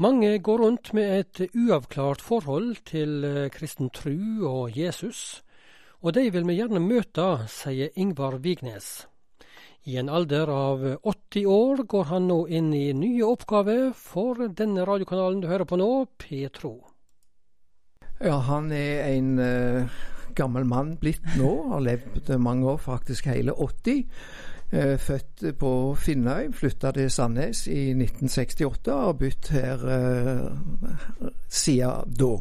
Mange går rundt med et uavklart forhold til eh, kristen tru og Jesus, og de vil vi gjerne møte, sier Ingvar Vignes. I en alder av 80 år går han nå inn i nye oppgaver for denne radiokanalen du hører på nå, Petro. Ja, han er en uh, gammel mann blitt nå, har levd mange år, faktisk hele 80. Eh, født på Finnøy, flytta til Sandnes i 1968 og har bodd her eh, siden da.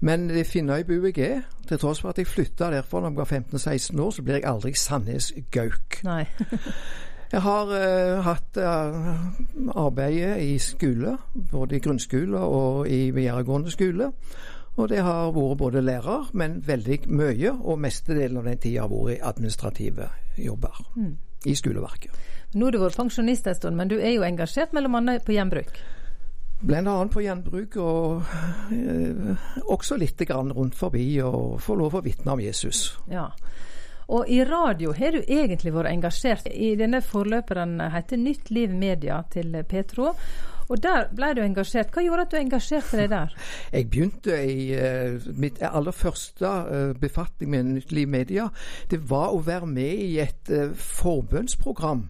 Men det Finnøy-bu jeg er, til tross for at jeg flytta derfra da jeg var 15-16 år, så blir jeg aldri Sandnes-gauk. jeg har uh, hatt uh, arbeidet i skole, både i grunnskole og i videregående skole. Og det har vært både lærer, men veldig mye, og mestedelen av den tida har vært administrative jobber mm. I skoleverket. Nå har du vært pensjonist en stund, men du er jo engasjert annet på gjenbruk? Annet på gjenbruk, og eh, også litt grann rundt forbi, og få lov å vitne om Jesus. Ja. Og i radio har du egentlig vært engasjert. I denne forløperen heter Nytt Liv Media til Petro. Og der ble du engasjert. Hva gjorde at du engasjerte deg der? Jeg begynte i uh, mitt aller første uh, befatning med Nytt Liv Media. Det var å være med i et uh, forbønnsprogram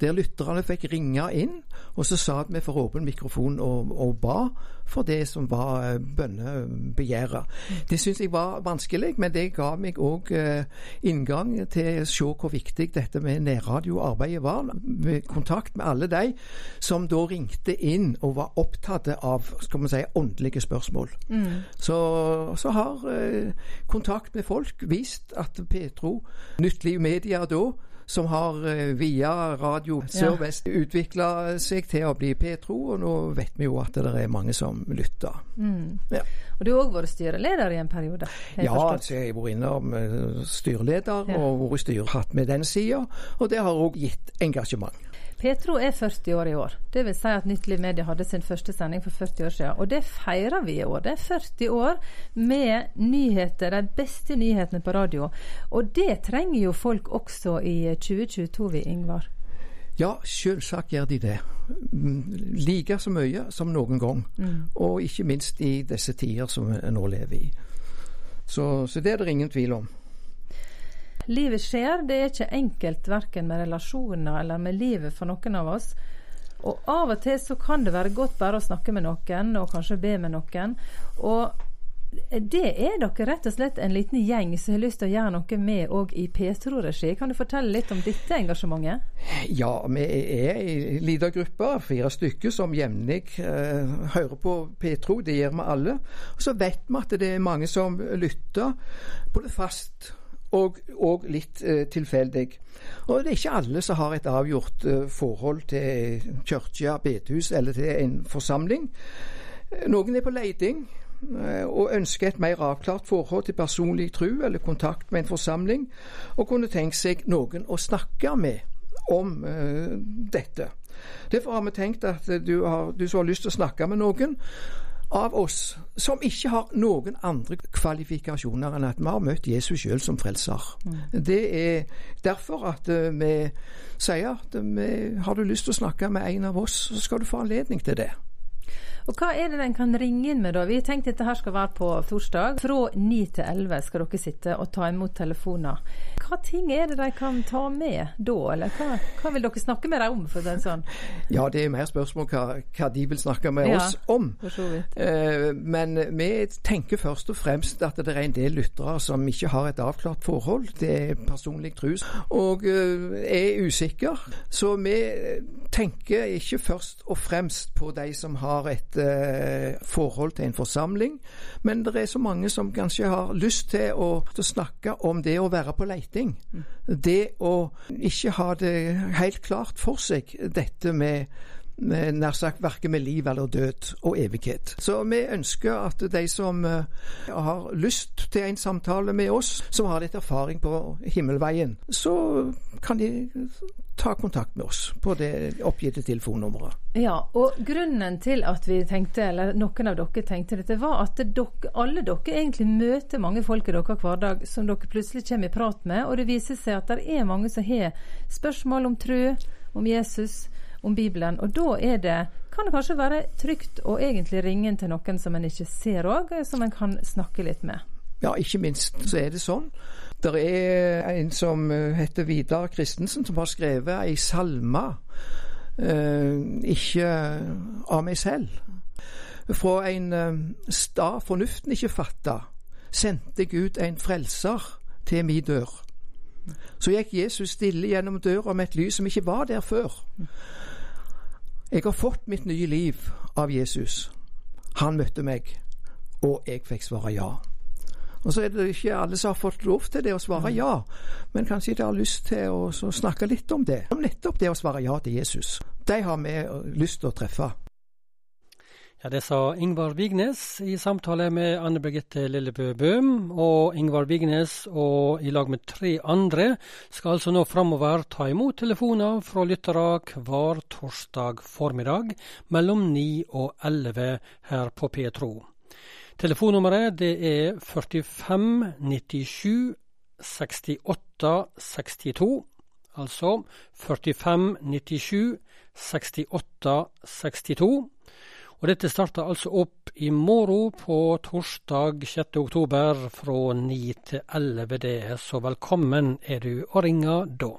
der lytterne fikk ringe inn, og så satt vi for åpen mikrofon og, og ba for det som var eh, bønnebegjæret. Det syntes jeg var vanskelig, men det ga meg òg eh, inngang til å se hvor viktig dette med nærradioarbeidet var. Med kontakt med alle de som da ringte inn og var opptatt av skal man si, åndelige spørsmål. Mm. Så, så, har eh, kontakt med folk vist at Petro, Nytt Liv Media da, som har eh, via Radio Sør-Vest ja. utvikla seg til å bli Petro, og nå vet vi jo at det er mange som lytter. Mm. Ja. Og du har òg vært styreleder i en periode? Ja, altså jeg har vært innom eh, styreleder ja. og vært styrhatt med den sida, og det har òg gitt engasjement. Petro er 40 år i år. Det vil si at Nytt Liv Media hadde sin første sending for 40 år siden. Og det feirer vi i år. Det er 40 år med nyheter, de beste nyhetene på radio. Og det trenger jo folk også i 2022, vi, Ingvar. Ja, selvsagt gjør de det. Like så mye som noen gang. Mm. Og ikke minst i disse tider som vi nå lever i. Så, så det er det ingen tvil om. Livet skjer. Det er ikke enkelt verken med relasjoner eller med livet for noen av oss. Og av og til så kan det være godt bare å snakke med noen, og kanskje be med noen. Og det er dere rett og slett en liten gjeng som har lyst til å gjøre noe med òg i Petro-regi. Kan du fortelle litt om dette engasjementet? Ja, vi er ei lita gruppe, fire stykker, som jevnlig eh, hører på Petro. Det gjør vi alle. Og så vet vi at det er mange som lytter, både fast og, og litt eh, tilfeldig. Og det er ikke alle som har et avgjort eh, forhold til kirke, bedehus eller til en forsamling. Noen er på leiting eh, og ønsker et mer avklart forhold til personlig tro eller kontakt med en forsamling, og kunne tenkt seg noen å snakke med om uh, dette. Derfor har vi tenkt at du, har, du som har lyst til å snakke med noen, av oss som ikke har noen andre kvalifikasjoner enn at vi har møtt Jesus sjøl som frelser. Mm. Det er derfor at uh, vi sier at vi, har du lyst til å snakke med en av oss, så skal du få anledning til det. Og Hva er det den kan ringe inn med, da? Vi har tenkt dette her skal være på torsdag. Fra 9 til 11 skal dere sitte og ta imot telefoner. Hva ting er det de kan ta med da, eller hva, hva vil dere snakke med dem om? for den sånn? Ja, det er mer spørsmål hva, hva de vil snakke med ja, oss om. For så vidt. Eh, men vi tenker først og fremst at det er en del lyttere som ikke har et avklart forhold til personlig trus, og eh, er usikker. Så vi tenker ikke først og fremst på de som har et eh, forhold til en forsamling. Men det er så mange som kanskje har lyst til å, til å snakke om det å være på leiting. Mm. Det å ikke ha det helt klart for seg, dette med nær sagt verken med liv eller død og evighet. Så vi ønsker at de som uh, har lyst til en samtale med oss, som har litt erfaring på himmelveien, så kan de ta kontakt med oss på det oppgitte telefonnummeret. Ja, og grunnen til at vi tenkte, eller noen av dere tenkte dette, var at dere, alle dere egentlig møter mange folk i deres hverdag som dere plutselig kommer i prat med, og det viser seg at det er mange som har spørsmål om tro, om Jesus, om Bibelen. Og da er det, kan det kanskje være trygt å egentlig ringe til noen som en ikke ser òg, som en kan snakke litt med. Ja, ikke minst så er det sånn. Det er en som heter Vidar Christensen, som har skrevet ei salme. Eh, ikke av meg selv. Fra en eh, stad fornuften ikke fatta, sendte Gud en frelser til mi dør. Så gikk Jesus stille gjennom døra med et lys som ikke var der før. Jeg har fått mitt nye liv av Jesus. Han møtte meg, og jeg fikk svare ja. Og så er det ikke alle som har fått lov til det å svare ja, men kanskje de har lyst til å snakke litt om det. Om nettopp det å svare ja til Jesus. De har vi lyst til å treffe. Ja, Det sa Ingvar Vignes i samtale med Anne Birgitte Lillebø Bøhm. Og Ingvar Vignes og i lag med tre andre skal altså nå framover ta imot telefoner fra lyttere hver torsdag formiddag mellom 9 og 11 her på Petro. Telefonnummeret det er 45 97 68 62. Altså 45 97 68 62. Og dette starter altså opp i morgen på torsdag 6. oktober fra 9 til 11. Det, så velkommen er du å ringe da.